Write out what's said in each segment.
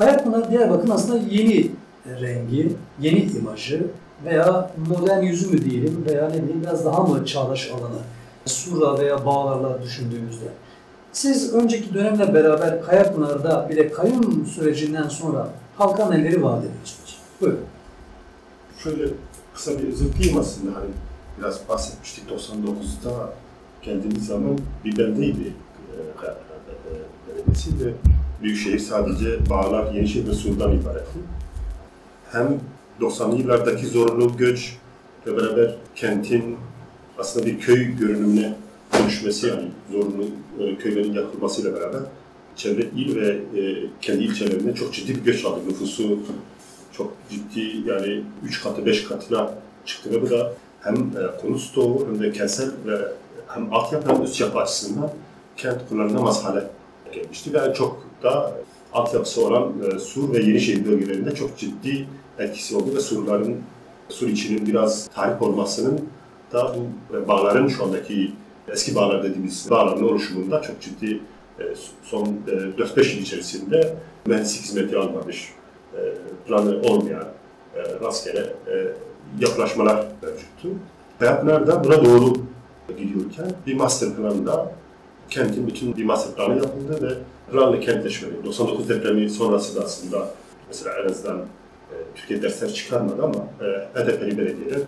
Kayakpınar Diyarbakır'ın aslında yeni rengi, yeni imajı veya modern yüzü mü diyelim veya ne bileyim biraz daha mı çağdaş alanı Sura veya bağlarla düşündüğümüzde. Siz önceki dönemle beraber Kayapınar'da bir de kayyum sürecinden sonra halka neleri vaat ediyorsunuz? Buyurun. Şöyle kısa bir özetleyeyim aslında hani biraz bahsetmiştik 99'da geldiğimiz zaman bir beldeydi e, Kayapınar'da e, belediyesi ve Büyükşehir sadece Bağlar, Yenişehir ve Sur'dan ibaretti. Hem 90'lı yıllardaki zorunlu göç ve beraber kentin aslında bir köy görünümüne dönüşmesi yani zorunlu e, köylerin yakılmasıyla beraber çevre il ve e, kendi ilçelerinde çok ciddi bir göç aldı. Nüfusu çok ciddi yani 3 katı 5 katına çıktı ve bu da hem e, stoğu hem de kentsel ve hem altyapı hem üst yapı açısından kent kullanılamaz hale gelmişti. Yani çok da altyapısı olan e, Sur ve Yenişehir bölgelerinde çok ciddi etkisi oldu ve Surların Sur içinin biraz tarih olmasının da bu e, bağların şu andaki eski bağlar dediğimiz bağların oluşumunda çok ciddi e, son e, 4-5 yıl içerisinde mühendislik hizmeti almamış, planı olmayan rastgele yaklaşmalar mevcuttu. Hayatlar da buna doğru gidiyorken bir master planında kentin bütün master planı yapıldı ve planlı kentleşmeli. 99 depremi sonrası da aslında mesela en azından e, Türkiye dersler çıkarmadı ama e, HDP'li belediyeler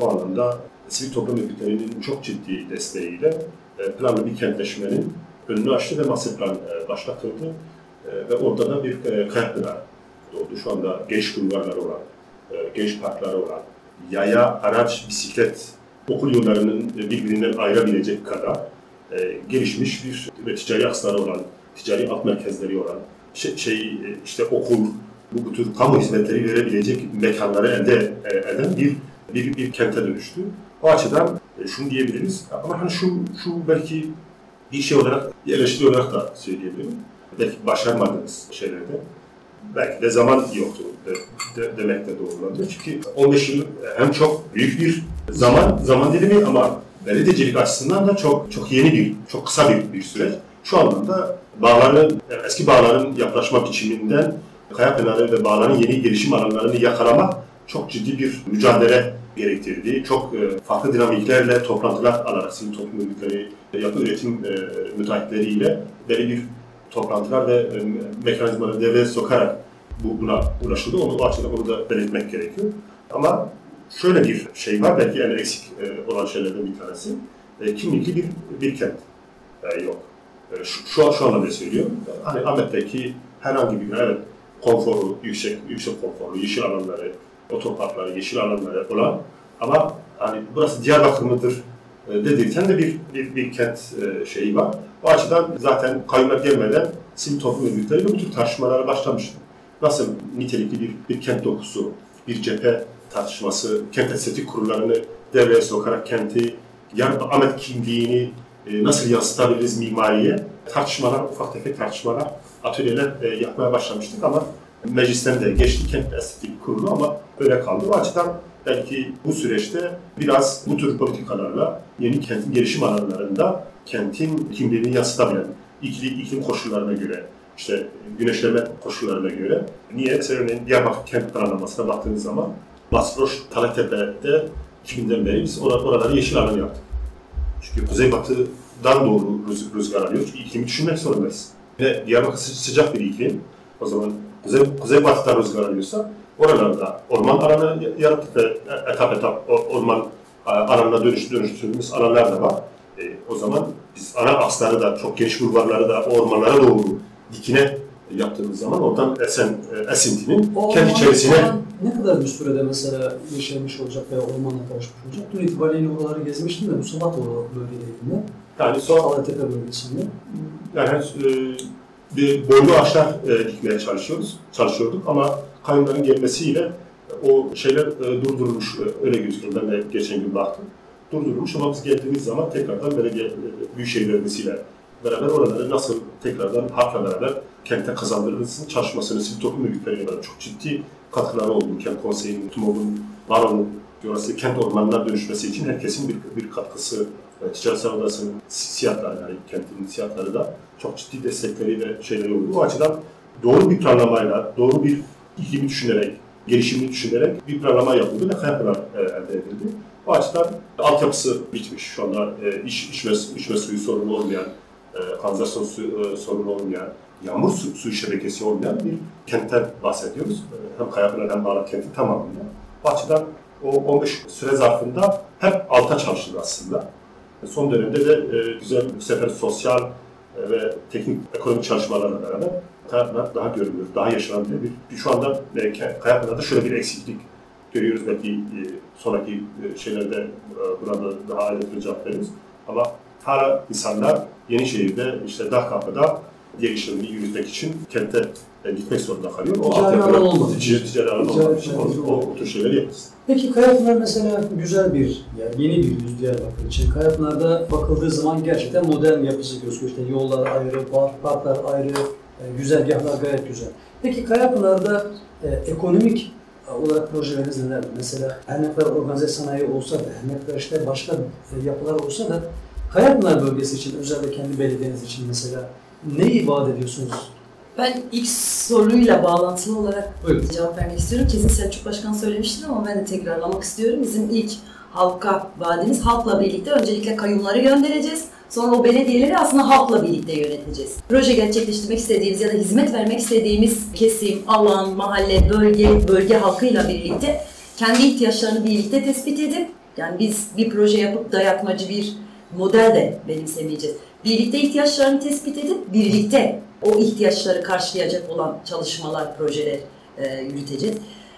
o anlamda sivil toplum örgütlerinin çok ciddi desteğiyle e, planlı bir kentleşmenin önünü açtı ve master plan e, başlatıldı. E, ve orada da bir e, kayaklığa doğdu. Şu anda genç bulvarları olan, e, genç parkları olan, yaya, araç, bisiklet, okul yollarının birbirinden ayırabilecek kadar e, gelişmiş bir ve ticari aksları olan, ticari alt merkezleri olan, şey, şey işte okul, bu, bu tür kamu hizmetleri verebilecek mekanları elde e, eden bir, bir, bir kente dönüştü. O açıdan e, şunu diyebiliriz. Ama hani şu, şu belki bir şey olarak, bir eleştiri olarak da söyleyebilirim. Belki başarmadığınız şeylerde. Belki de zaman yoktu de, de, demek de doğru olabilir. Çünkü 15 yıl hem çok büyük bir zaman, zaman dilimi ama belediyecilik açısından da çok çok yeni bir, çok kısa bir, bir süreç. Şu anlamda bağların, eski bağların yaklaşma biçiminden Kayapınar'ı ve bağların yeni gelişim alanlarını yakalamak çok ciddi bir mücadele gerektirdiği, çok e, farklı dinamiklerle toplantılar alarak sivil toplum örgütleri, yapı üretim e, müteahhitleriyle belli bir toplantılar ve e, mekanizmaları devreye sokarak bu, buna ulaşıldı. Onu o açıdan onu da belirtmek gerekiyor. Ama şöyle bir şey var, belki en eksik olan şeylerden bir tanesi. Kimlikli bir, bir kent yok. Şu, şu, an, şu anlamda söylüyorum. Hani Ahmet'teki herhangi bir evet, konforu, yüksek, yüksek konforlu, yeşil alanları, otoparkları, yeşil alanları olan ama hani burası Diyarbakır mıdır e, de bir, bir, bir kent e, şeyi var. O açıdan zaten kayyumlar gelmeden sivil toplum örgütleriyle bu tür tartışmalara başlamıştı. Nasıl nitelikli bir, bir kent dokusu, bir cephe tartışması, kent estetik kurullarını devreye sokarak kenti, yani Ahmet kimliğini e, nasıl yansıtabiliriz mimariye tartışmalar, ufak tefek tartışmalar, atölyeler e, yapmaya başlamıştık ama meclisten de geçti kent estetik kurulu ama öyle kaldı. O açıdan belki bu süreçte biraz bu tür politikalarla yeni kentin gelişim alanlarında kentin kimliğini yansıtabilen iklim, iklim koşullarına göre işte güneşleme koşullarına göre niye? Mesela örneğin Diyarbakır kent planlamasına baktığınız zaman Basroş, Talaktepe'de 2000'den beri biz oraları yeşil alan yaptık. Çünkü kuzeybatıdan doğru rüzgar alıyor. Çünkü iklimi düşünmek zorundayız. Ve Diyarbakır sıcak bir iklim. O zaman kuzey, kuzeybatıdan rüzgar alıyorsa oralarda orman alanı yarattık ve etap etap orman alanına dönüş, dönüştürdüğümüz alanlar da var. E, o zaman biz ana aksları da çok geniş bulvarları da ormanlara doğru dikine yaptığımız zaman oradan esen e, esintinin o kendi içerisine ne kadar bir sürede mesela yaşamış olacak veya ormanla karışmış olacak? Dün itibariyle oraları gezmiştim de bu sabah o bölgedeydim Yani son Alatepe bölgesinde. Yani e, bir boylu ağaçlar e, dikmeye çalışıyoruz, çalışıyorduk ama kayyumların gelmesiyle o şeyler e, durdurulmuş, e, öyle gözüküyor. Ben de geçen gün baktım. Durdurulmuş ama biz geldiğimiz zaman tekrardan belediye, e, büyükşehir belediyesiyle beraber oraları nasıl tekrardan halkla beraber kente kazandırılmasını çalışmasını sivil toplum örgütleriyle çok ciddi katkıları oldu. Kent Konseyi'nin, TUMOV'un, BARO'nun, orası kent ormanına dönüşmesi için herkesin bir, bir katkısı Ticaret Odası'nın siyahları, yani kentin siyahları da çok ciddi destekleri ve şeyleri oldu. O açıdan doğru bir planlamayla, doğru bir iklimi düşünerek, gelişimini düşünerek bir planlama yapıldı ve Kayapınar e, elde edildi. Bu açıdan altyapısı bitmiş. Şu anda iç, içme, içme suyu sorunu olmayan, e, kanalizasyon suyu e, sorunu olmayan, yağmur su, suyu şebekesi olmayan bir kentten bahsediyoruz. E, hem Kayapınar hem Bağlat kenti tamamıyla. Bu açıdan o 15 süre zarfında hep alta çalışıldı aslında. Son dönemde de e, güzel bu sefer sosyal e, ve teknik ekonomik çalışmalarla beraber Kayapınar daha görünür, daha yaşanabilir bir, şu anda e, Kayapınar'da şöyle bir eksiklik görüyoruz belki e, sonraki şeylerde e, buna da daha ayrıntılı cevap veririz. Ama hala insanlar Yenişehir'de işte Dahkapı'da diğer işlerini yürütmek için kente e, gitmek zorunda kalıyor. O Ticari alan olmadığı için. Ticari, alan olmadığı için o, o, tür şeyleri yapıyoruz. Peki Kayapınar mesela güzel bir, yani yeni bir yüz Diyarbakır için. Kayapınar'da bakıldığı zaman gerçekten modern yapısı gözüküyor. İşte yollar ayrı, park, parklar ayrı, e, güzergahlar gayet güzel. Peki Kayapınar'da e, ekonomik olarak projeleriniz neler? Mesela her ne kadar organize sanayi olsa da, her ne kadar işte başka e, yapılar olsa da Kayapınar bölgesi için, özellikle kendi belediyeniz için mesela neyi vaat ediyorsunuz? Ben ilk soruyla bağlantılı olarak Buyurun. cevap vermek istiyorum. Kesin Selçuk Başkan söylemiştir ama ben de tekrarlamak istiyorum. Bizim ilk halka vaadimiz halkla birlikte öncelikle kayyumları göndereceğiz. Sonra o belediyeleri aslında halkla birlikte yöneteceğiz. Proje gerçekleştirmek istediğimiz ya da hizmet vermek istediğimiz kesim, alan, mahalle, bölge, bölge halkıyla birlikte kendi ihtiyaçlarını birlikte tespit edip yani biz bir proje yapıp dayatmacı bir model de benimsemeyeceğiz. Birlikte ihtiyaçlarını tespit edip birlikte o ihtiyaçları karşılayacak olan çalışmalar, projeler e, yürüteceğiz.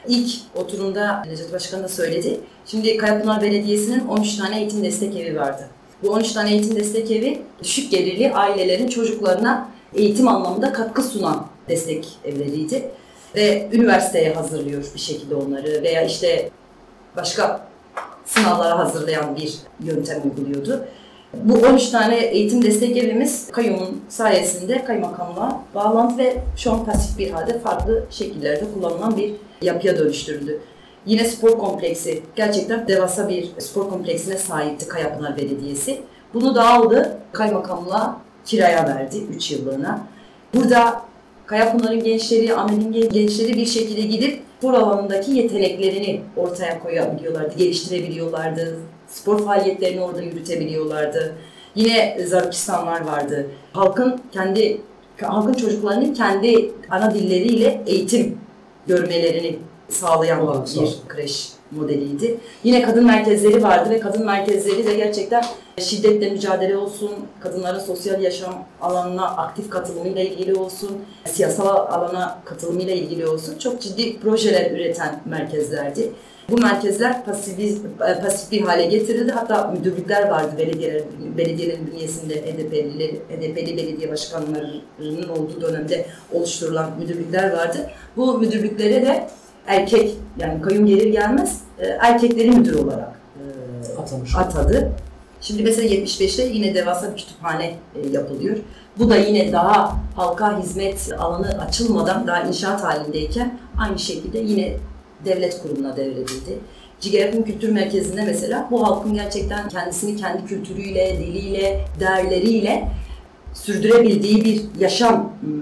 İlk oturumda Necdet Başkan da söyledi. Şimdi Kayapınar Belediyesi'nin 13 tane eğitim destek evi vardı. Bu 13 tane eğitim destek evi düşük gelirli ailelerin çocuklarına eğitim anlamında katkı sunan destek evleriydi. Ve üniversiteye hazırlıyor bir şekilde onları veya işte başka sınavlara hazırlayan bir yöntem uyguluyordu. Bu 13 tane eğitim destek evimiz kayyumun sayesinde kaymakamlığa bağlantı ve şu an pasif bir halde farklı şekillerde kullanılan bir yapıya dönüştürüldü. Yine spor kompleksi, gerçekten devasa bir spor kompleksine sahipti Kayapınar Belediyesi. Bunu da aldı, kaymakamlığa kiraya verdi 3 yıllığına. Burada Kayapınar'ın gençleri, Ahmet'in gen- gençleri bir şekilde gidip spor alanındaki yeteneklerini ortaya koyabiliyorlardı, geliştirebiliyorlardı. Spor faaliyetlerini orada yürütebiliyorlardı. Yine Zarukistanlar vardı. Halkın kendi halkın çocuklarının kendi ana dilleriyle eğitim görmelerini sağlayan sağ- bir kreş modeliydi. Yine kadın merkezleri vardı ve kadın merkezleri de gerçekten şiddetle mücadele olsun, kadınların sosyal yaşam alanına aktif katılımıyla ilgili olsun, siyasal alana katılımıyla ilgili olsun çok ciddi projeler üreten merkezlerdi. Bu merkezler pasif, bir- pasif bir hale getirildi. Hatta müdürlükler vardı belediyeler, belediyelerin bünyesinde HDP'li, HDP'li belediye başkanlarının olduğu dönemde oluşturulan müdürlükler vardı. Bu müdürlüklere de erkek yani kayyum gelir gelmez e, erkekleri müdür olarak e, Atamış. atadı. Şimdi mesela 75'te yine devasa bir kütüphane e, yapılıyor. Bu da yine daha halka hizmet alanı açılmadan daha inşaat halindeyken aynı şekilde yine devlet kurumuna devredildi. Cigerap'ın Kültür Merkezi'nde mesela bu halkın gerçekten kendisini kendi kültürüyle, diliyle, değerleriyle sürdürebildiği bir yaşam hmm,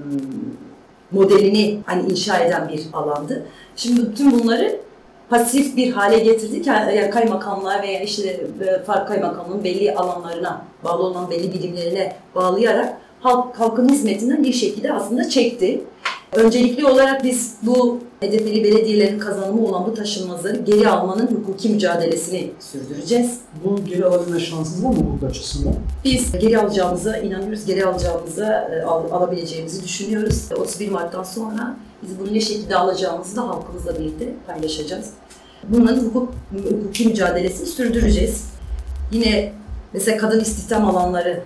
modelini hani inşa eden bir alandı. Şimdi bütün bunları pasif bir hale getirdik. Yani kaymakamlığa veya işte e, fark kaymakamlığın belli alanlarına bağlı olan belli bilimlerine bağlayarak halk, halkın hizmetinden bir şekilde aslında çekti. Öncelikli olarak biz bu hedefli belediyelerin kazanımı olan bu taşınmazları geri almanın hukuki mücadelesini sürdüreceğiz. Bu geri alabilme şansınız var mı hukuk açısından? Biz geri alacağımıza inanıyoruz, geri alacağımıza, e, al- alabileceğimizi düşünüyoruz. 31 Mart'tan sonra biz bunu ne şekilde alacağımızı da halkımızla birlikte paylaşacağız. Bunların hukuk, hukuki mücadelesini sürdüreceğiz. Yine mesela kadın istihdam alanları,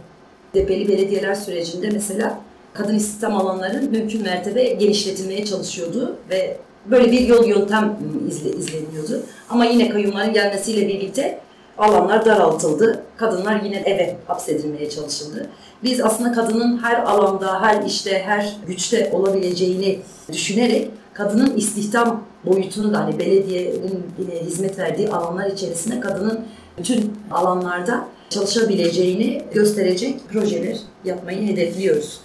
depeli belediyeler sürecinde mesela kadın istihdam alanları mümkün mertebe genişletilmeye çalışıyordu ve böyle bir yol yöntem izle, izleniyordu. Ama yine kayyumların gelmesiyle birlikte alanlar daraltıldı. Kadınlar yine eve hapsedilmeye çalışıldı. Biz aslında kadının her alanda, her işte, her güçte olabileceğini düşünerek kadının istihdam boyutunu da hani belediyenin e, hizmet verdiği alanlar içerisinde kadının bütün alanlarda çalışabileceğini gösterecek projeler yapmayı hedefliyoruz.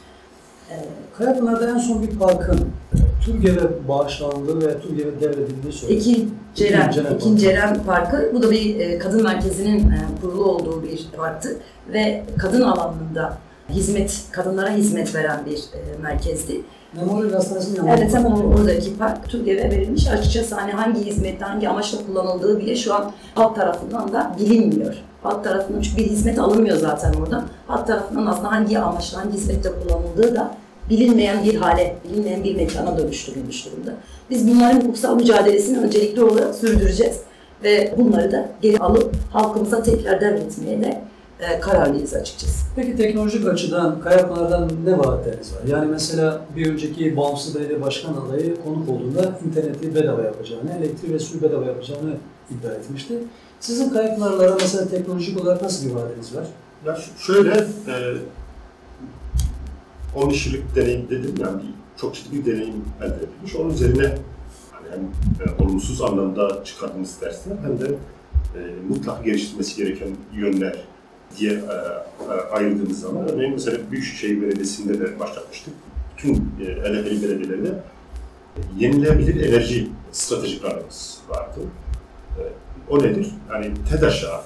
Kayapınar'da en son bir parkın e, TÜRGEV'e bağışlandığı ve TÜRGEV'e devredildiği söyleniyor. Ekin Ceren, Ekin Ceren Ekin Ceren Parkı. Bu da bir e, kadın merkezinin e, kurulu olduğu bir parktı ve kadın alanında hizmet, kadınlara hizmet veren bir e, merkezdi. Memorial Hastanesi'nin. Evet hemen or- oradaki park TÜRGEV'e verilmiş. Açıkçası hani hangi hizmette, hangi amaçla kullanıldığı bile şu an halk tarafından da bilinmiyor. Halk tarafından çünkü bir hizmet alınmıyor zaten oradan. Halk tarafından aslında hangi amaçla, hangi hizmette kullanıldığı da bilinmeyen bir hale, bilinmeyen bir mekana dönüştürülmüş durumda. Biz bunların hukuksal mücadelesini öncelikli olarak sürdüreceğiz ve bunları da geri alıp halkımıza tekrar devretmeye de e, kararlıyız açıkçası. Peki teknolojik açıdan Kayapınar'dan ne vaatleriniz var? Yani mesela bir önceki bağımsız belediye başkan adayı konuk olduğunda interneti bedava yapacağını, elektriği ve suyu bedava yapacağını iddia etmişti. Sizin Kayapınar'lara mesela teknolojik olarak nasıl bir vaadiniz var? Ya şöyle, e, 13 yıllık deneyim dedim yani bir, çok ciddi bir deneyim elde edilmiş. Onun üzerine hani hem e, olumsuz anlamda çıkardığımız dersler hem de e, mutlak geliştirmesi gereken yönler diye e, e, ayırdığımız zaman örneğin mesela Büyükşehir Belediyesi'nde de başlatmıştık. Bütün e, LHP'li belediyelerinde e, yenilenebilir enerji stratejiklerimiz vardı. E, o nedir? Yani TEDAŞ'a,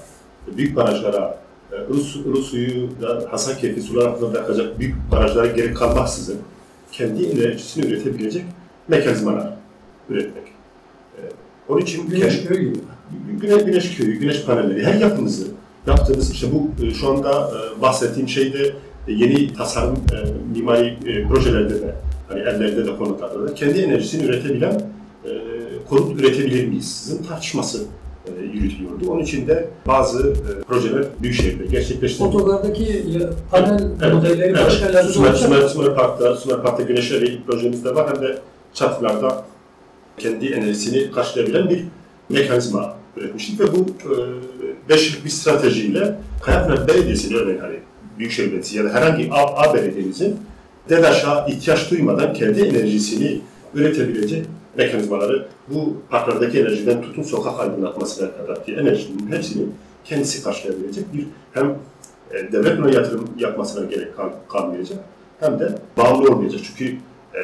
büyük barajlara, Rus, Rus suyu da Hasankeyf'i sular altında bırakacak büyük barajlara gerek kalmaksızın kendi enerjisini üretebilecek mekanizmalar üretmek. E, Onun için Güneş köyü gibi. güneş, güneş köyü, güneş panelleri, her yapımızı yaptığımız işte bu e, şu anda e, bahsettiğim şeyde e, yeni tasarım mimari projelerde de hani ellerde de konutlarda da kendi enerjisini üretebilen konut üretebilir miyiz? Sizin tartışması yürütülüyordu. Onun için de bazı e, projeler Büyükşehir'de gerçekleştirildi. Otolardaki ya- panel modelleri evet. başka Sümer, olacak. Sümer, Sümer Park'ta, Sümer Park'ta güneş evi projemiz de var hem de çatılarda kendi enerjisini karşılayabilen bir mekanizma üretmiştik ve bu 5 yıllık bir stratejiyle Kayapınar Belediyesi'nin örneğin hani Büyükşehir Belediyesi ya da herhangi A, A belediyemizin DEDAŞ'a ihtiyaç duymadan kendi enerjisini üretebilecek mekanizmaları bu parklardaki enerjiden tutun sokak aydınlatmasına kadar ki enerjinin hepsini kendisi karşılayabilecek bir hem e, devlet buna yatırım yapmasına gerek kal- kalmayacak hem de bağımlı olmayacak. Çünkü e,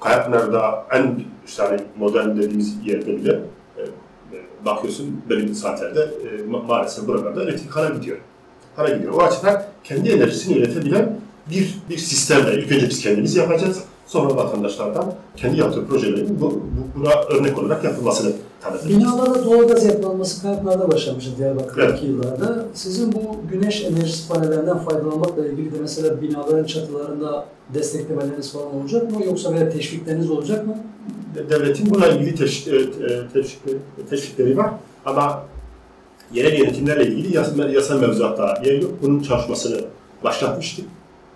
Kayapınar'da en işte hani modern dediğimiz yerde bile e, e, bakıyorsun belirli saatlerde e, ma- maalesef buralarda elektrik hana gidiyor. Hana gidiyor. O açıdan kendi enerjisini üretebilen bir bir sistemle ilk önce biz kendimiz yapacağız. Sonra vatandaşlardan kendi yaptığı projelerin bu, bu- buna örnek olarak yapılmasını talep edeceğiz. Binalarda doğalgaz yapılanması Kayapınar'da başlamıştı Diyarbakır'daki yıllarda. Sizin bu güneş enerjisi panellerinden faydalanmakla ilgili de mesela binaların çatılarında desteklemeleriniz falan olacak mı? Yoksa veya teşvikleriniz olacak mı? devletin buna ilgili teşvik, e, e, teşvikleri, teşvikleri var ama yerel yönetimlerle ilgili yasa, yasa mevzuatta yer yok. Bunun çalışmasını başlatmıştık.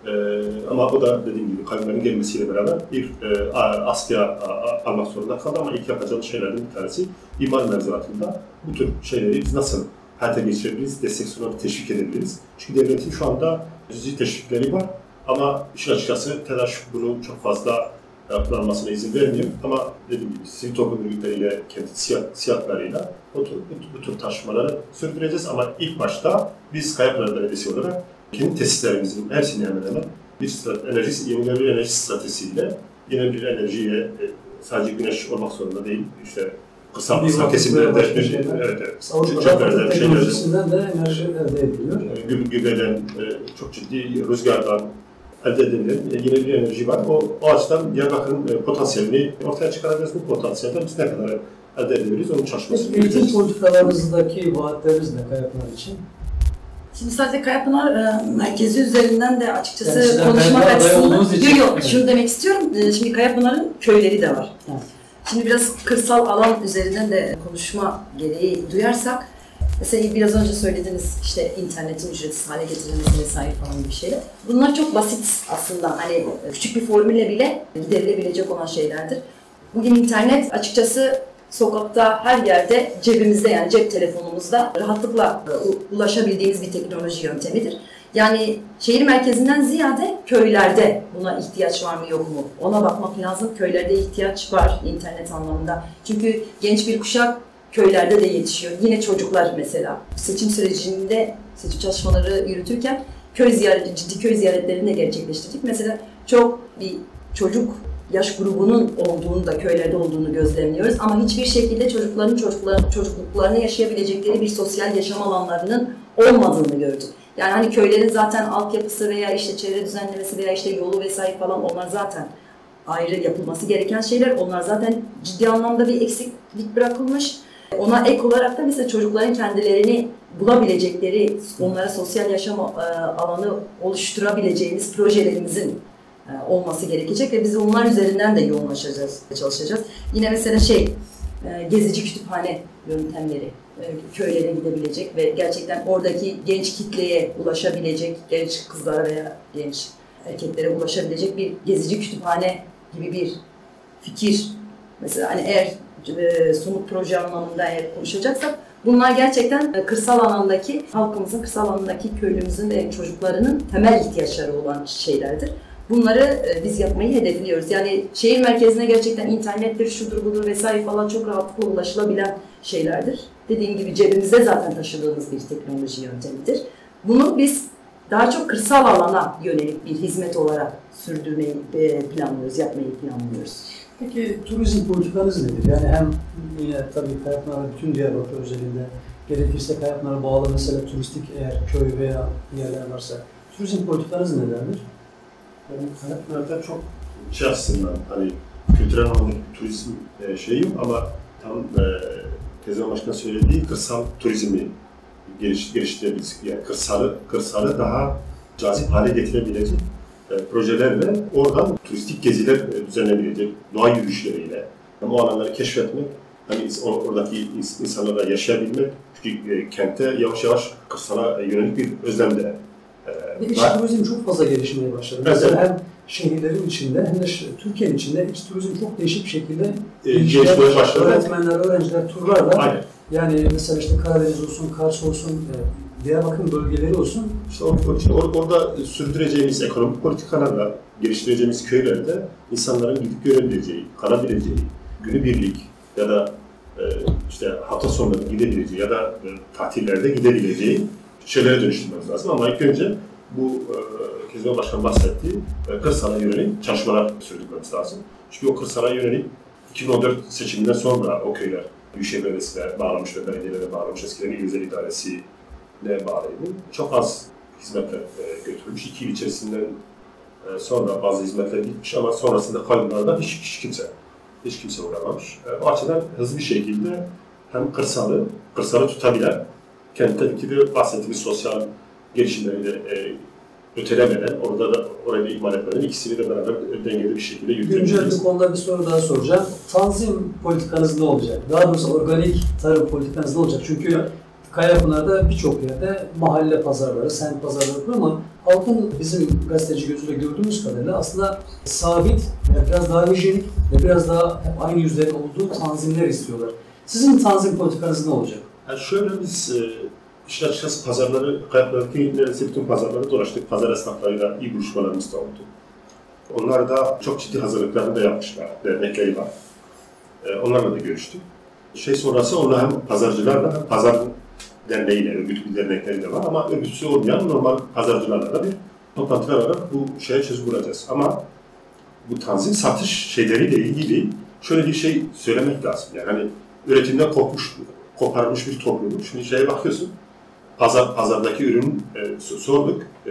E, ama o da dediğim gibi kayyumların gelmesiyle beraber bir e, askıya almak zorunda kaldı ama ilk yapacağımız şeylerden bir tanesi imar mevzuatında bu tür şeyleri biz nasıl hayata geçirebiliriz, destek sunarak teşvik edebiliriz. Çünkü devletin şu anda cüzi teşvikleri var ama işin açıkçası telaş bunu çok fazla yapılanmasına izin vermiyor. Ama dediğim gibi sivil toplum örgütleriyle, kendi siyah, siyahlarıyla bu tür, bu, tür tartışmaları sürdüreceğiz. Ama ilk başta biz Kayapınar Belediyesi olarak kendi tesislerimizin hepsini hemen hemen bir strat- enerji, yenilenebilir enerji stratejisiyle yenilenebilir enerjiye e, sadece güneş olmak zorunda değil. İşte kısa Bir kısa kesimlerde, böyle başka evet, evet, teknolojisinden de enerji elde ediliyor. e, gü- gübreden, e, çok ciddi rüzgardan elde edilen e, yine bir enerji var. O, o açıdan Diyarbakır'ın e, potansiyelini ortaya çıkaracağız. Bu potansiyelden biz ne kadar elde edebiliriz onun çalışmasını Peki eğitim yapacağız. politikalarınızdaki vaatleriniz ne Kayapınar için? Şimdi sadece Kayapınar e, merkezi üzerinden de açıkçası Yani sizler konuşmak açısından... Yok yok Evet. şunu demek istiyorum. E, Şimdi Kayapınar'ın köyleri de var. Evet. Şimdi biraz kırsal alan üzerinden de konuşma gereği duyarsak Mesela biraz önce söylediniz işte internetin ücretsiz hale getirilmesi vesaire falan gibi şeyler. Bunlar çok basit aslında hani küçük bir formülle bile giderilebilecek olan şeylerdir. Bugün internet açıkçası sokakta her yerde cebimizde yani cep telefonumuzda rahatlıkla e, ulaşabildiğimiz bir teknoloji yöntemidir. Yani şehir merkezinden ziyade köylerde buna ihtiyaç var mı yok mu? Ona bakmak lazım. Köylerde ihtiyaç var internet anlamında. Çünkü genç bir kuşak köylerde de yetişiyor. Yine çocuklar mesela seçim sürecinde seçim çalışmaları yürütürken köy ziyareti, ciddi köy ziyaretlerini de gerçekleştirdik. Mesela çok bir çocuk yaş grubunun olduğunu da köylerde olduğunu gözlemliyoruz ama hiçbir şekilde çocukların çocukların çocukluklarını yaşayabilecekleri bir sosyal yaşam alanlarının olmadığını gördük. Yani hani köylerin zaten altyapısı veya işte çevre düzenlemesi veya işte yolu vesaire falan onlar zaten ayrı yapılması gereken şeyler. Onlar zaten ciddi anlamda bir eksiklik bırakılmış. Ona ek olarak da mesela çocukların kendilerini bulabilecekleri, onlara sosyal yaşam e, alanı oluşturabileceğimiz projelerimizin olması gerekecek ve biz onlar üzerinden de yoğunlaşacağız, çalışacağız. Yine mesela şey, e, gezici kütüphane yöntemleri e, köylere gidebilecek ve gerçekten oradaki genç kitleye ulaşabilecek, genç kızlara veya genç erkeklere ulaşabilecek bir gezici kütüphane gibi bir fikir. Mesela hani eğer e, somut proje anlamında eğer konuşacaksak bunlar gerçekten e, kırsal alandaki halkımızın, kırsal alandaki köylümüzün ve çocuklarının temel ihtiyaçları olan şeylerdir. Bunları e, biz yapmayı hedefliyoruz. Yani şehir merkezine gerçekten internettir, şudur budur vesaire falan çok rahatlıkla ulaşılabilen şeylerdir. Dediğim gibi cebimizde zaten taşıdığımız bir teknoloji yöntemidir. Bunu biz daha çok kırsal alana yönelik bir hizmet olarak sürdürmeyi e, planlıyoruz, yapmayı planlıyoruz. Peki turizm politikanız nedir? Yani hem yine tabii Kayapınar'a bütün Diyarbakır özelinde gerekirse Kayapınar'a bağlı mesela turistik eğer köy veya yerler varsa turizm politikanız nelerdir? Yani Kayapınar'da çok şey aslında hani kültürel anlamda turizm e, şeyi yok ama tam e, Tezvan Başkan söylediği kırsal turizmi geliş, geliştirebiliriz. Yani kırsalı, kırsalı daha cazip hale getirebilecek e, projelerle oradan turistik geziler e, düzenlenebilecek doğa yürüyüşleriyle yani o alanları keşfetmek, hani or- oradaki ins- insanlarla yaşayabilmek, çünkü e, kente yavaş yavaş kırsala yönelik bir özlem de Ve iç turizm çok fazla gelişmeye başladı. Mesela evet. hem şehirlerin içinde hem de Türkiye'nin içinde iç turizm çok değişik bir şekilde E, gelişmeye başladı. öğretmenler, öğrenciler turlarla Aynen. yani mesela işte Karadeniz olsun, Kars olsun, e, Diyarbakır bölgeleri olsun İşte or- or- orada sürdüreceğimiz ekonomik politikalarla geliştireceğimiz köylerde insanların gidip görebileceği, kalabileceği, günübirlik ya da e, işte hafta sonları gidebileceği ya da e, tatillerde gidebileceği şeylere dönüştürmemiz lazım. Ama ilk önce bu e, Kezban Başkan bahsettiği e, kırsala yönelik çalışmalar sürdürmemiz lazım. Çünkü o kırsala yönelik 2014 seçiminden sonra o köyler Büyükşehir Belediyesi'ne bağlamış ve belediyelere bağlamış eskiden İl Özel İdaresi ne bağlıydı. Çok az hizmetler e, götürmüş. İki yıl içerisinde e, sonra bazı hizmetler gitmiş ama sonrasında kaybınlardan hiç, hiç kimse hiç kimse uğramamış. E, o açıdan hızlı bir şekilde hem kırsalı, kırsalı tutabilen, kentteki de bahsettiğimiz sosyal gelişimleri de e, ötelemeden, orada da orayı da ihmal etmeden ikisini de beraber dengeli bir şekilde Güncel yürütebiliriz. bu konuda bir soru daha soracağım. Tanzim politikanız ne olacak? Daha doğrusu organik tarım politikanız ne olacak? Çünkü Kayapınar'da birçok yerde mahalle pazarları, semt pazarları var ama halkın bizim gazeteci gözüyle gördüğümüz kadarıyla aslında sabit, biraz daha hijyenik ve biraz daha hep aynı yüzlerin olduğu tanzimler istiyorlar. Sizin tanzim politikanız ne olacak? Yani şöyle biz e, işin açıkçası pazarları, Kayaplar'daki neredeyse bütün pazarları dolaştık. Pazar esnaflarıyla iyi buluşmalarımız da oldu. Onlar da çok ciddi hazırlıklarını da yapmışlar. Dernekleri var. E, onlarla da görüştük. Şey sonrası onlar hem pazarcılarla hem pazar derneğiyle, örgüt bir dernekleri de var ama örgütsüz olmayan normal pazarcılarla da bir toplantı vererek bu şeye çözüm bulacağız. Ama bu tanzim satış şeyleriyle ilgili şöyle bir şey söylemek lazım. Yani hani üretimden kopmuş, koparmış bir toplum. Şimdi şeye bakıyorsun, pazar pazardaki ürün e, so- sorduk. E,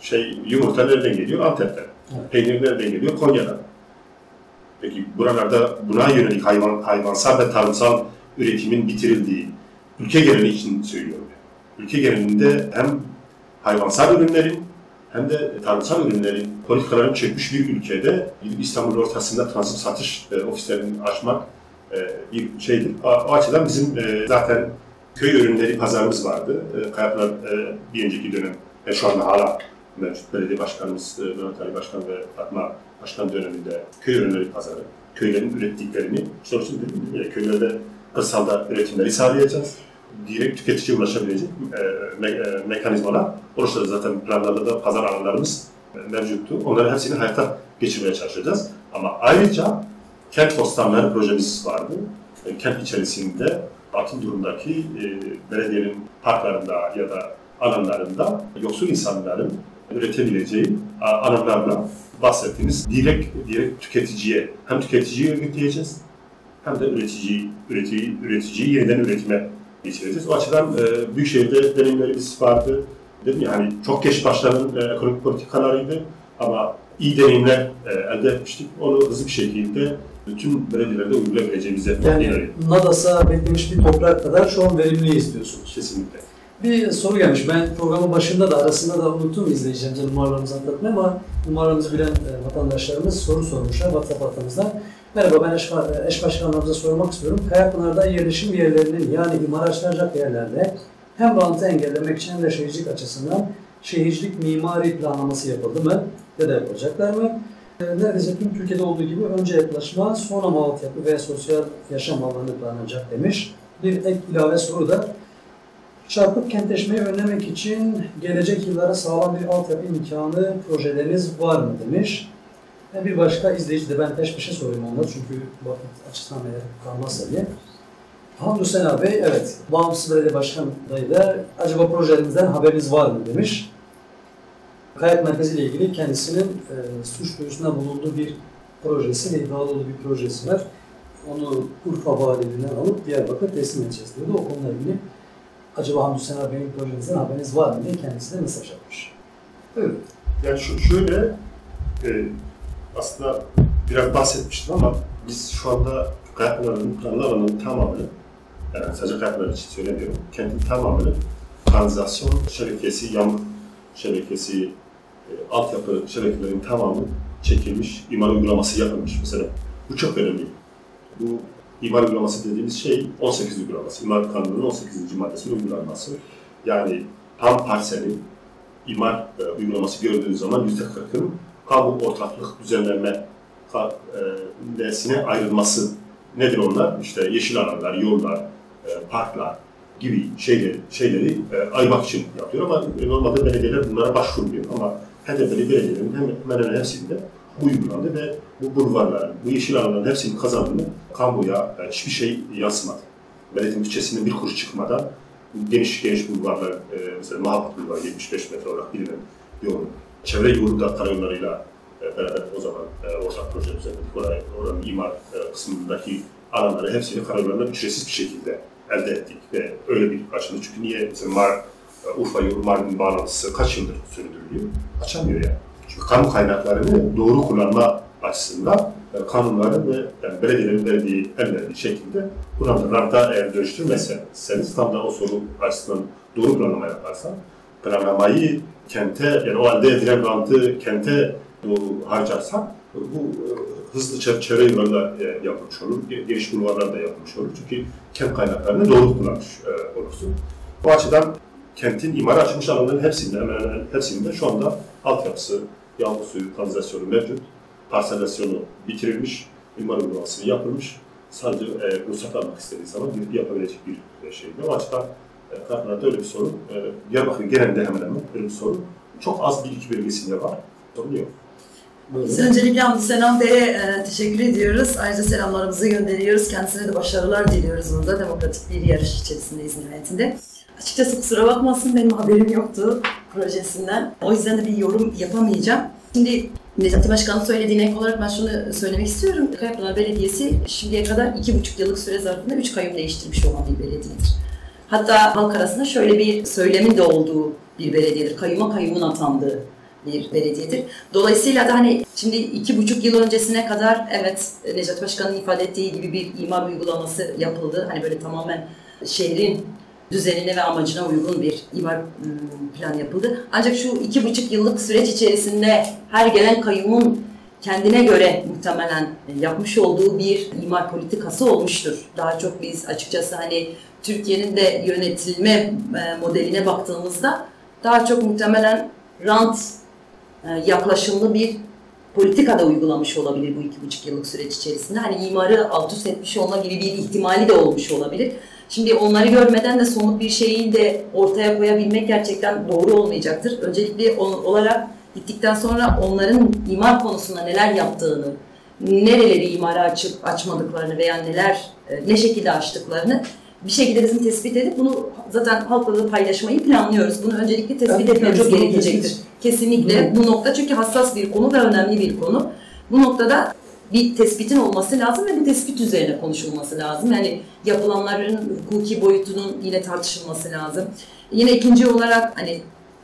şey yumurta nereden geliyor? Antep'ten. Evet. Peynir nereden geliyor? Konya'dan. Peki buralarda buna yönelik hayvan hayvansal ve tarımsal üretimin bitirildiği ülke geneli için söylüyorum. Ülke genelinde hem hayvansal ürünlerin hem de tarımsal ürünlerin politikaların çökmüş bir ülkede İstanbul ortasında transit satış e, ofislerini açmak e, bir şeydir. O, o açıdan bizim e, zaten köy ürünleri pazarımız vardı. E, Kayaplar e, bir önceki dönem ve şu anda hala mevcut belediye başkanımız e, Mehmet Ali Başkan ve Fatma Başkan döneminde köy ürünleri pazarı, köylerin ürettiklerini, sonuçta dedim ya, köylerde kırsalda üretimleri sağlayacağız. Direkt tüketiciye ulaşabilecek e, me- e, mekanizmalar oluşturacağız. Zaten planlarda da pazar alanlarımız e, mevcuttu. Onların hepsini hayata geçirmeye çalışacağız. Ama ayrıca kent postanları projemiz vardı. E, kent içerisinde atıl durumdaki e, belediyenin parklarında ya da alanlarında yoksul insanların üretebileceği a- alanlarla bahsettiğimiz direkt direkt tüketiciye hem tüketiciyi örgütleyeceğiz hem de üreticiyi, üretici, üreticiyi yeniden üretime geçireceğiz. O açıdan e, Büyükşehir'de deneyimlerimiz vardı. Dedim ya hani çok geç başlanan e, ekonomik politikalarıydı ama iyi deneyimler e, elde etmiştik. Onu hızlı bir şekilde bütün belediyelerde uygulayabileceğimize Yani inanıyorum. Nadas'a beklemiş bir toprak kadar şu an verimli istiyorsunuz. Kesinlikle. Bir soru gelmiş. Ben programın başında da arasında da unuttum izleyicilerimize numaralarımızı anlatmayı ama numaralarımızı bilen e, vatandaşlarımız soru sormuşlar WhatsApp hattımızdan. Merhaba ben eş, eş başkanlarımıza sormak istiyorum. Kayakpınar'da yerleşim yerlerinin yani imar açılacak yerlerde hem rantı engellemek için hem de şehircilik açısından şehircilik mimari planlaması yapıldı mı ya da yapılacaklar mı? E, Neredeyse tüm Türkiye'de olduğu gibi önce yapılaşma sonra mı altyapı ve sosyal yaşam alanı planlanacak demiş. Bir ek ilave soru da Çarpık kentleşmeyi önlemek için gelecek yıllara sağlam bir altyapı imkanı projeleriniz var mı demiş. Ve bir başka izleyici de ben peş peşe sorayım onları çünkü vakit açısından eğer kalmazsa diye. Hamdü Sena Bey, evet, Bağımsız Belediye Başkanı da acaba projelerimizden haberiniz var mı demiş. Kayak Merkezi ile ilgili kendisinin e, suç duyurusunda bulunduğu bir projesi ve iddialı olduğu bir projesi var. Onu Urfa Valiliğinden alıp Diyarbakır teslim edeceğiz diyordu. O konuyla ilgili acaba Hamdü Sena Bey'in projenizden haberiniz var mı diye kendisine mesaj atmış. Evet. Yani şu, şöyle e, aslında biraz bahsetmiştim ama biz şu anda planlı alanının tamamını yani sadece Kayakpınar için söylemiyorum. Kentin tamamını kanalizasyon şebekesi, yağmur şebekesi, e, altyapı şebekelerin tamamı çekilmiş, imar uygulaması yapılmış mesela. Bu çok önemli. Bu imar uygulaması dediğimiz şey 18 uygulaması. İmar Kanunu'nun 18. maddesinin uygulanması. Yani tam parselin imar e, uygulaması gördüğünüz zaman yüzde kırkın kamu ortaklık düzenlenme e, nesine ayrılması nedir onlar? İşte yeşil alanlar, yollar, e, parklar gibi şeyleri, şeyleri e, ayırmak için yapıyor ama normalde belediyeler bunlara başvurmuyor ama HDP'li belediyelerin hemen hemen hepsinde bu uygulandı ve bu bulvarların, bu yeşil alanların hepsinin kazandığını kamuya hiçbir şey yansımadı. Belediyenin bütçesinden bir kuruş çıkmadan geniş geniş bulvarlar, e, mesela Mahapat Bulvarı 75 metre olarak bilinen yolun, çevre yolu da karayollarıyla e, beraber o zaman e, ortak proje düzenledik. Oraya, oranın imar e, kısmındaki alanları hepsini karayollarına ücretsiz bir şekilde elde ettik ve öyle bir açıldı. Çünkü niye mesela Mar, e, Urfa yolu Mardin bağlantısı kaç yıldır sürdürülüyor? Açamıyor yani. Çünkü kamu kaynaklarını doğru kullanma açısından e, kanunların ve yani belediyelerin verdiği en verdiği şekilde kullanılır. Ranta eğer dönüştürmezseniz tam da o soru açısından doğru planlama yaparsan planlamayı kente yani o elde edilen rantı kente doğru harcarsan bu e, hızlı çevre, çevre yollarında e, yapılmış olur, ge- geniş bulvarlarda yapılmış olur. Çünkü kent kaynaklarını doğru kullanmış e, olursun. Bu açıdan kentin imar açılmış alanların hepsinde, hemen hemen hepsinde şu anda altyapısı, yağmur suyu, kanalizasyonu mevcut. Parselasyonu bitirilmiş, imar uygulaması yapılmış. Sadece e, ruhsat almak istediği zaman bir, yapabilecek bir e, şeydi. O açıdan e, Karpınar'da öyle bir sorun. E, Diyarbakır genelinde hemen hemen öyle bir sorun. Çok az bir iki bölgesinde var. Sorun yok. Biz öncelikle Hamdi Selam Bey'e e, teşekkür ediyoruz. Ayrıca selamlarımızı gönderiyoruz. Kendisine de başarılar diliyoruz burada. Demokratik bir yarış içerisindeyiz nihayetinde. Açıkçası kusura bakmasın benim haberim yoktu projesinden. O yüzden de bir yorum yapamayacağım. Şimdi Necati Başkan'ın söylediğine ek olarak ben şunu söylemek istiyorum. Kayapınar Belediyesi şimdiye kadar iki buçuk yıllık süre zarfında üç kayyum değiştirmiş olan bir belediyedir. Hatta halk arasında şöyle bir söylemin de olduğu bir belediyedir. Kayyuma kayyumun atandığı bir belediyedir. Dolayısıyla da hani şimdi iki buçuk yıl öncesine kadar evet Necati Başkan'ın ifade ettiği gibi bir imar uygulaması yapıldı. Hani böyle tamamen şehrin düzenine ve amacına uygun bir imar ım, plan yapıldı. Ancak şu iki buçuk yıllık süreç içerisinde her gelen kayyumun kendine göre muhtemelen yapmış olduğu bir imar politikası olmuştur. Daha çok biz açıkçası hani Türkiye'nin de yönetilme e, modeline baktığımızda daha çok muhtemelen rant e, yaklaşımlı bir politika da uygulamış olabilir bu iki buçuk yıllık süreç içerisinde. Hani imarı alt üst etmiş olma gibi bir ihtimali de olmuş olabilir. Şimdi onları görmeden de somut bir şeyi de ortaya koyabilmek gerçekten doğru olmayacaktır. Öncelikli ol- olarak gittikten sonra onların imar konusunda neler yaptığını, nereleri imara açıp açmadıklarını veya neler e, ne şekilde açtıklarını bir şekilde bizim tespit edip bunu zaten halkla da paylaşmayı planlıyoruz. Bunu öncelikle tespit Yani etmemiz gerekecektir. Kesinlikle bu nokta çünkü hassas bir konu ve önemli bir konu. Bu noktada bir tespitin olması lazım ve bu tespit üzerine konuşulması lazım. Yani yapılanların hukuki boyutunun yine tartışılması lazım. Yine ikinci olarak hani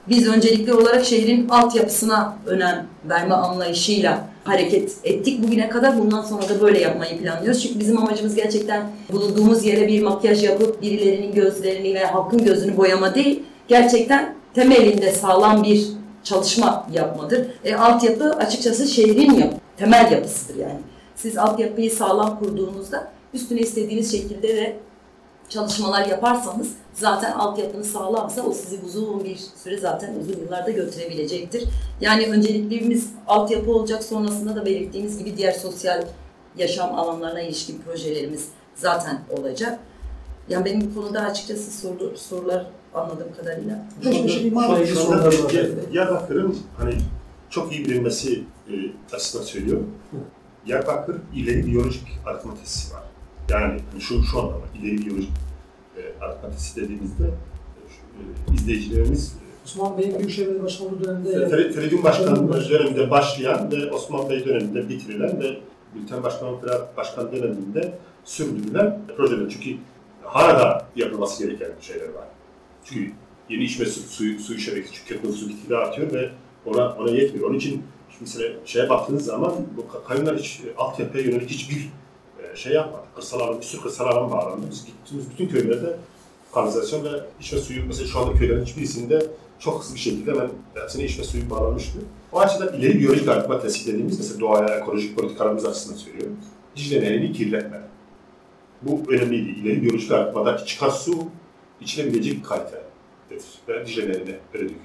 biz öncelikli olarak şehrin altyapısına önem verme anlayışıyla hareket ettik bugüne kadar. Bundan sonra da böyle yapmayı planlıyoruz. Çünkü bizim amacımız gerçekten bulunduğumuz yere bir makyaj yapıp birilerinin gözlerini ve halkın gözünü boyama değil. Gerçekten temelinde sağlam bir çalışma yapmadır. E, altyapı açıkçası şehrin yap temel yapısıdır yani. Siz altyapıyı sağlam kurduğunuzda üstüne istediğiniz şekilde de çalışmalar yaparsanız zaten altyapınız sağlamsa o sizi uzun bir süre zaten uzun yıllarda götürebilecektir. Yani önceliklimiz altyapı olacak sonrasında da belirttiğimiz gibi diğer sosyal yaşam alanlarına ilişkin projelerimiz zaten olacak. Yani benim bu konuda açıkçası soru, sorular anladığım kadarıyla. Anda sorular var. Diyar- Diyarbakır'ın hani çok iyi bilinmesi e, açısından söylüyorum. Diyarbakır ileri biyolojik arıtma tesisi var. Yani hani şu, şu anlamda ileri biyolojik e, arıtma tesisi dediğimizde e, e, izleyicilerimiz Osman Bey'in Büyükşehir Belediye Başkanlığı e, döneminde Fer- Feridun Başkan döneminde başlayan ve Osman Bey döneminde bitirilen ve Gülten Başkan Fırat Başkan döneminde sürdürülen projeler. Çünkü hala da yapılması gereken şeyler var. Çünkü yeni içme su, suyu, suyu şebekesi, çünkü su gitgide artıyor ve ona, ona yetmiyor. Onun için mesela şeye baktığınız zaman bu ka- kayınlar hiç e, altyapıya yönelik hiçbir e, şey yapmadı. Kırsal alan, bir sürü kırsal alan bağlandı. Biz gittiğimiz bütün köylerde kanalizasyon ve içme suyu, mesela şu anda köylerin hiçbirisinde çok hızlı bir şekilde hemen hepsine içme suyu bağlanmıştı. O açıdan ileri biyolojik arıtma tesisi dediğimiz mesela doğaya, ekolojik politikalarımız açısından söylüyorum. Dicle Nehri'ni kirletme. Bu önemliydi. İleri biyolojik arıtmadaki çıkan su içilebilecek kalitededir. Ve Dicle Nehri'ne öyle dökülüyor.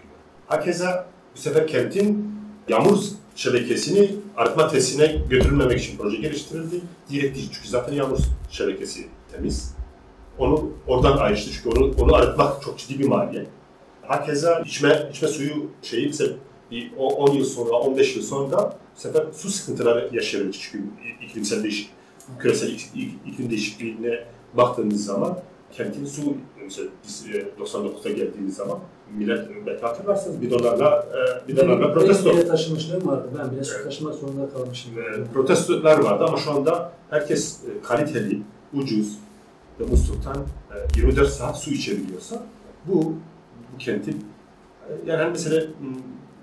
Hakeza bu sefer kentin yağmur şebekesini arıtma tesisine götürülmemek için proje geliştirildi. Direkt çünkü zaten yağmur şebekesi temiz. Onu oradan ayrıştı çünkü onu, onu arıtmak çok ciddi bir maliyet. Hakeza içme, içme suyu şeyi mesela bir o- 10 yıl sonra, 15 yıl sonra bu sefer su sıkıntıları yaşayabilir çünkü iklimsel değişik, küresel ik- ik- iklim değişikliğine baktığımız zaman kentin su mesela biz e, 99'da geldiğimiz zaman millet belki hatırlarsınız bidonlarla e, bidonlarla protesto Benim bile taşımışlığım vardı. Ben bile su taşımak zorunda kalmışım. e, protestolar vardı ama şu anda herkes e, kaliteli, ucuz ve musluktan e, 24 saat su içebiliyorsa bu bu kentin e, yani hani mesela m,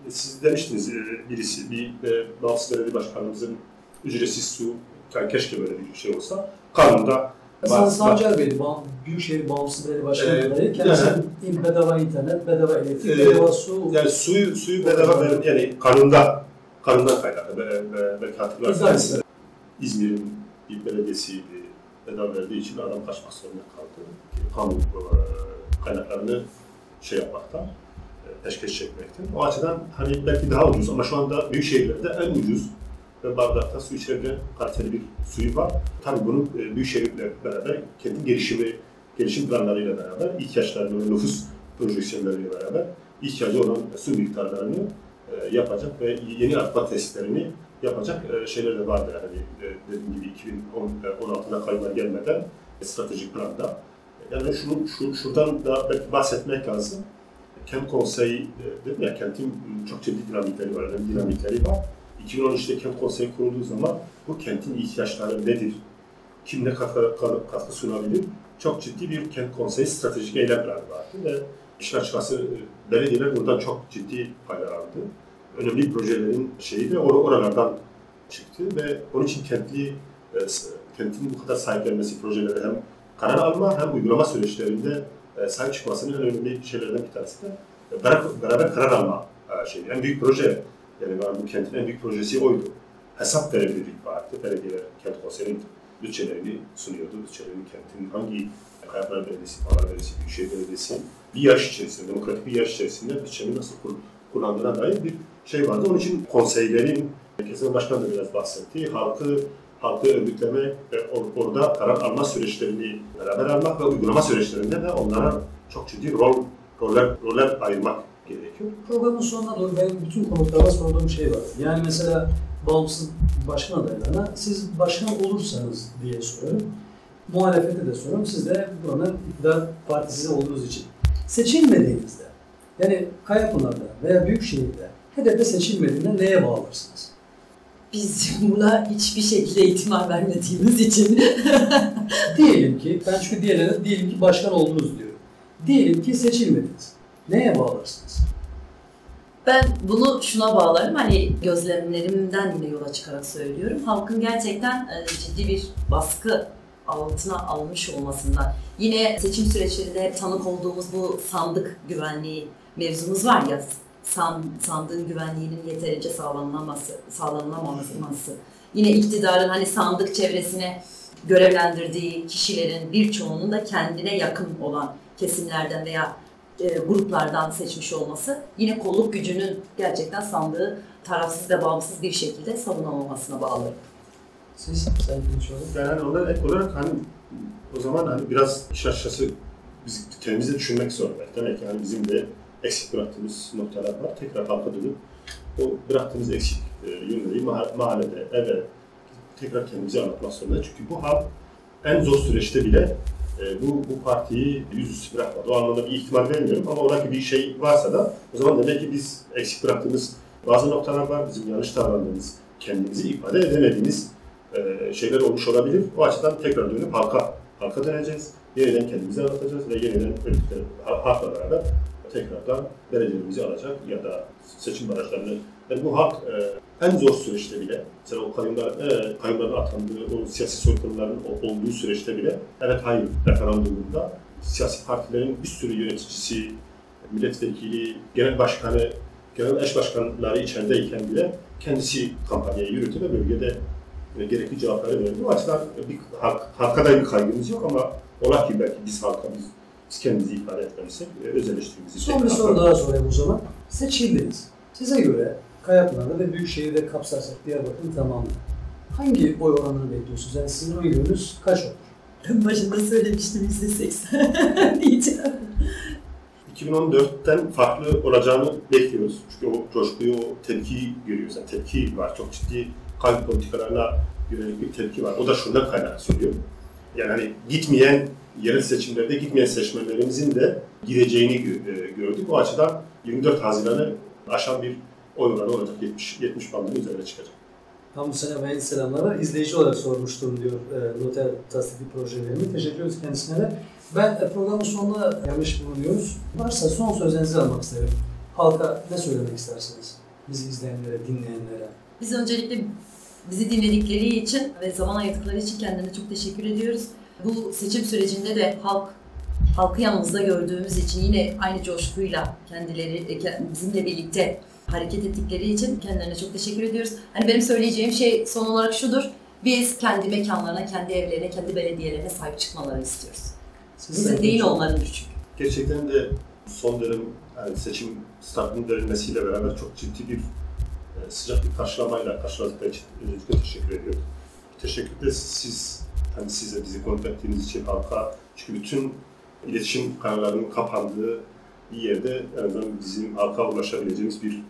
siz demiştiniz e, birisi bir e, Bağımsız Belediye Başkanımızın ücretsiz su yani keşke böyle bir şey olsa kanunda Hasan Sancar Bey, Bağ- Büyükşehir Bağımsız Belediye Başkanı Ee, adayı. Kendisi yani- in- bedava internet, bedava elektrik, Ee, bedava su. yani suyu suyu bedava ver yani kanunda kanundan kaynaklı be, be, belki hatırlarsınız. İzmir'in bir belediyesiydi bedava verdiği için adam kaçmak zorunda kaldı. Kanun e, kaynaklarını şey yapmaktan, e, peşkeş çekmekten. O açıdan hani belki daha ucuz ama şu anda büyük şehirlerde en ucuz bardakta su içilebilen kaliteli bir suyu var. Tabii bunu e, büyük şehirle beraber kendi gelişimi, gelişim planlarıyla beraber ihtiyaçlarını nüfus projeksiyonlarıyla beraber ihtiyacı olan su miktarlarını e, yapacak ve yeni artma testlerini yapacak e, şeyler de vardı. Yani dediğim gibi 2016'da kayınlar gelmeden stratejik planda. Yani şunu, şu, şuradan da bahsetmek lazım. Kent konseyi, dedim ya kentin çok ciddi dinamikleri var, önemli dinamikleri var. 2013'te kent konseyi kurulduğu zaman bu kentin ihtiyaçları nedir? Kim ne katkı, katkı sunabilir? Çok ciddi bir kent konseyi stratejik eylem planı vardı ve işin açıkçası e, belediyeler buradan çok ciddi paylar aldı. Önemli projelerin şeyi de or- oralardan çıktı ve onun için kentli e, kentin bu kadar sahiplenmesi projelere hem karar alma hem uygulama süreçlerinde e, sahip çıkmasının önemli şeylerden bir tanesi de beraber, karar alma şeyi. En büyük proje, yani var bu kentin en büyük projesi oydu. Hesap verebilirlik vardı. Belediyeler kent konseyinin bütçelerini sunuyordu. Bütçelerini kentin hangi Kayaplar Belediyesi, Bağlar Belediyesi, Büyükşehir Belediyesi bir yarış içerisinde, demokratik bir yarış içerisinde bütçenin nasıl kur- kullandığına dair bir şey vardı. Onun için konseylerin, Kesin Başkan da biraz bahsetti, halkı halkı örgütleme ve or- orada karar alma süreçlerini beraber almak ve uygulama süreçlerinde de onlara çok ciddi rol roller, roller ayırmak gerekiyor. Programın sonuna doğru benim bütün konuklara sorduğum şey var. Yani mesela bağımsız başkan adaylarına siz başkan olursanız diye soruyorum. muhalefete de soruyorum. Siz de buranın iktidar partisi olduğunuz için. Seçilmediğinizde, yani Kayapınar'da veya Büyükşehir'de HDP seçilmediğinde neye bağlarsınız? Biz buna hiçbir şekilde itibar vermediğimiz için diyelim ki, ben çünkü diğerlerine diyelim ki başkan oldunuz diyorum. Diyelim ki seçilmediniz. Neye bağlarsınız? Ben bunu şuna bağlarım, hani gözlemlerimden yine yola çıkarak söylüyorum. Halkın gerçekten e, ciddi bir baskı altına almış olmasından. Yine seçim süreçlerinde tanık olduğumuz bu sandık güvenliği mevzumuz var ya, san, sandığın güvenliğinin yeterince sağlanamaması, sağlanamaması. Yine iktidarın hani sandık çevresine görevlendirdiği kişilerin birçoğunun da kendine yakın olan kesimlerden veya e, gruplardan seçmiş olması yine kolluk gücünün gerçekten sandığı tarafsız ve bağımsız bir şekilde savunamamasına bağlı. Siz, Sayın Kılıçoğlu. Yani ona ek olarak hani o zaman hani biraz iş aşağısı biz kendimizi düşünmek zorundayız. Demek yani bizim de eksik bıraktığımız noktalar var. Tekrar halka dönüp o bıraktığımız eksik e, yönleri ma- mahallede, eve tekrar kendimize anlatmak zorundayız. Çünkü bu halk en zor süreçte bile e, bu, bu partiyi yüzüstü bırakmadı. O anlamda bir ihtimal vermiyorum ama oradaki bir şey varsa da o zaman demek ki biz eksik bıraktığımız bazı noktalar var. Bizim yanlış davrandığımız, kendimizi ifade edemediğimiz e, şeyler olmuş olabilir. O açıdan tekrar dönüp halka, halka döneceğiz. Yeniden kendimizi anlatacağız ve yeniden ha- halkla beraber tekrardan derecelerimizi alacak ya da seçim barajlarını. Yani bu halk e, en zor süreçte bile, mesela o kayyumlar, e, kayyumların atandığı, o siyasi soykırımların o- olduğu süreçte bile, evet hayır referandumunda siyasi partilerin bir sürü yöneticisi, milletvekili, genel başkanı, genel eş başkanları içerideyken bile kendisi kampanyayı yürüttü ve bölgede e, gerekli cevapları verdi. O açıdan bir halk, halka da bir kaygımız yok ama ola ki belki biz halka biz, biz kendimizi ifade etmeliysek e, öz eleştirimizi Son bir soru daha sorayım o zaman. Seçildiniz. Size göre Kayapınar'da ve Büyükşehir'de kapsarsak Diyarbakır'ın tamamını hangi oy oranını bekliyorsunuz? Yani sizin oy yönünüz kaç olur? Ben başında söylemiştim %80 diyeceğim. 2014'ten farklı olacağını bekliyoruz. Çünkü o coşkuyu, o tepkiyi görüyoruz. Yani tepki var. Çok ciddi kalp politikalarına yönelik bir tepki var. O da şundan kaynak söylüyor. Yani hani gitmeyen, yerel seçimlerde gitmeyen seçmenlerimizin de gideceğini e, gördük. O açıdan 24 Haziran'ı aşan bir oranı olacak. 70, 70 bandının üzerine çıkacak. Tam bu sene ben selamlara izleyici olarak sormuştum diyor e, noter tasdikli projelerimi. Teşekkür ediyoruz kendisine de. Ben e, programın sonuna gelmiş bulunuyoruz. Varsa son sözlerinizi almak isterim. Halka ne söylemek istersiniz? Bizi izleyenlere, dinleyenlere. Biz öncelikle bizi dinledikleri için ve zaman ayırdıkları için kendilerine çok teşekkür ediyoruz. Bu seçim sürecinde de halk halkı yanımızda gördüğümüz için yine aynı coşkuyla kendileri e, bizimle birlikte hareket ettikleri için kendilerine çok teşekkür ediyoruz. Hani benim söyleyeceğim şey son olarak şudur. Biz kendi mekanlarına, kendi evlerine, kendi belediyelerine sahip çıkmalarını istiyoruz. Bizim değil onların çünkü. Gerçekten de son dönem yani seçim startının verilmesiyle beraber çok ciddi bir e, sıcak bir karşılamayla karşıladıkları için öncelikle teşekkür ediyorum. Teşekkür de siz, hani size bizi konuk ettiğiniz için halka, çünkü bütün iletişim kanallarının kapandığı bir yerde en azından bizim halka ulaşabileceğimiz bir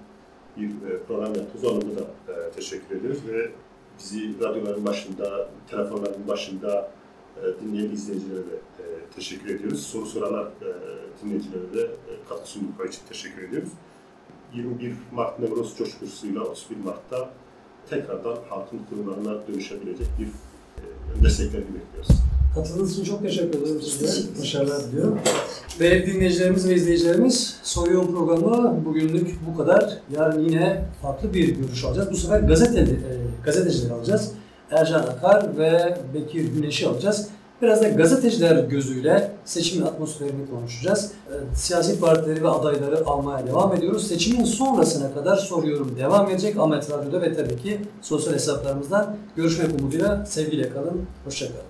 bir e, program yaptınız. Onunla da e, teşekkür ediyoruz ve bizi radyoların başında, telefonların başında e, dinleyen izleyicilere de teşekkür ediyoruz. Soru soranlar dinleyicilere de katkı sundukları için teşekkür ediyoruz. 21 Mart Nevroz coşkusuyla 31 Mart'ta tekrardan halkın kurumlarına dönüşebilecek bir desteklerini bekliyoruz. Katıldığınız için çok teşekkür ederim size. Başarılar diliyorum. Ve dinleyicilerimiz ve izleyicilerimiz Soruyorum programı bugünlük bu kadar. Yarın yine farklı bir görüş alacağız. Bu sefer gazete, e, gazetecileri alacağız. Ercan Akar ve Bekir Güneş'i alacağız. Biraz da gazeteciler gözüyle seçimin atmosferini konuşacağız. E, Siyasi partileri ve adayları almaya devam ediyoruz. Seçimin sonrasına kadar soruyorum devam edecek. Ahmet Radyo'da ve tabii ki sosyal hesaplarımızdan görüşmek umuduyla sevgiyle kalın. Hoşçakalın.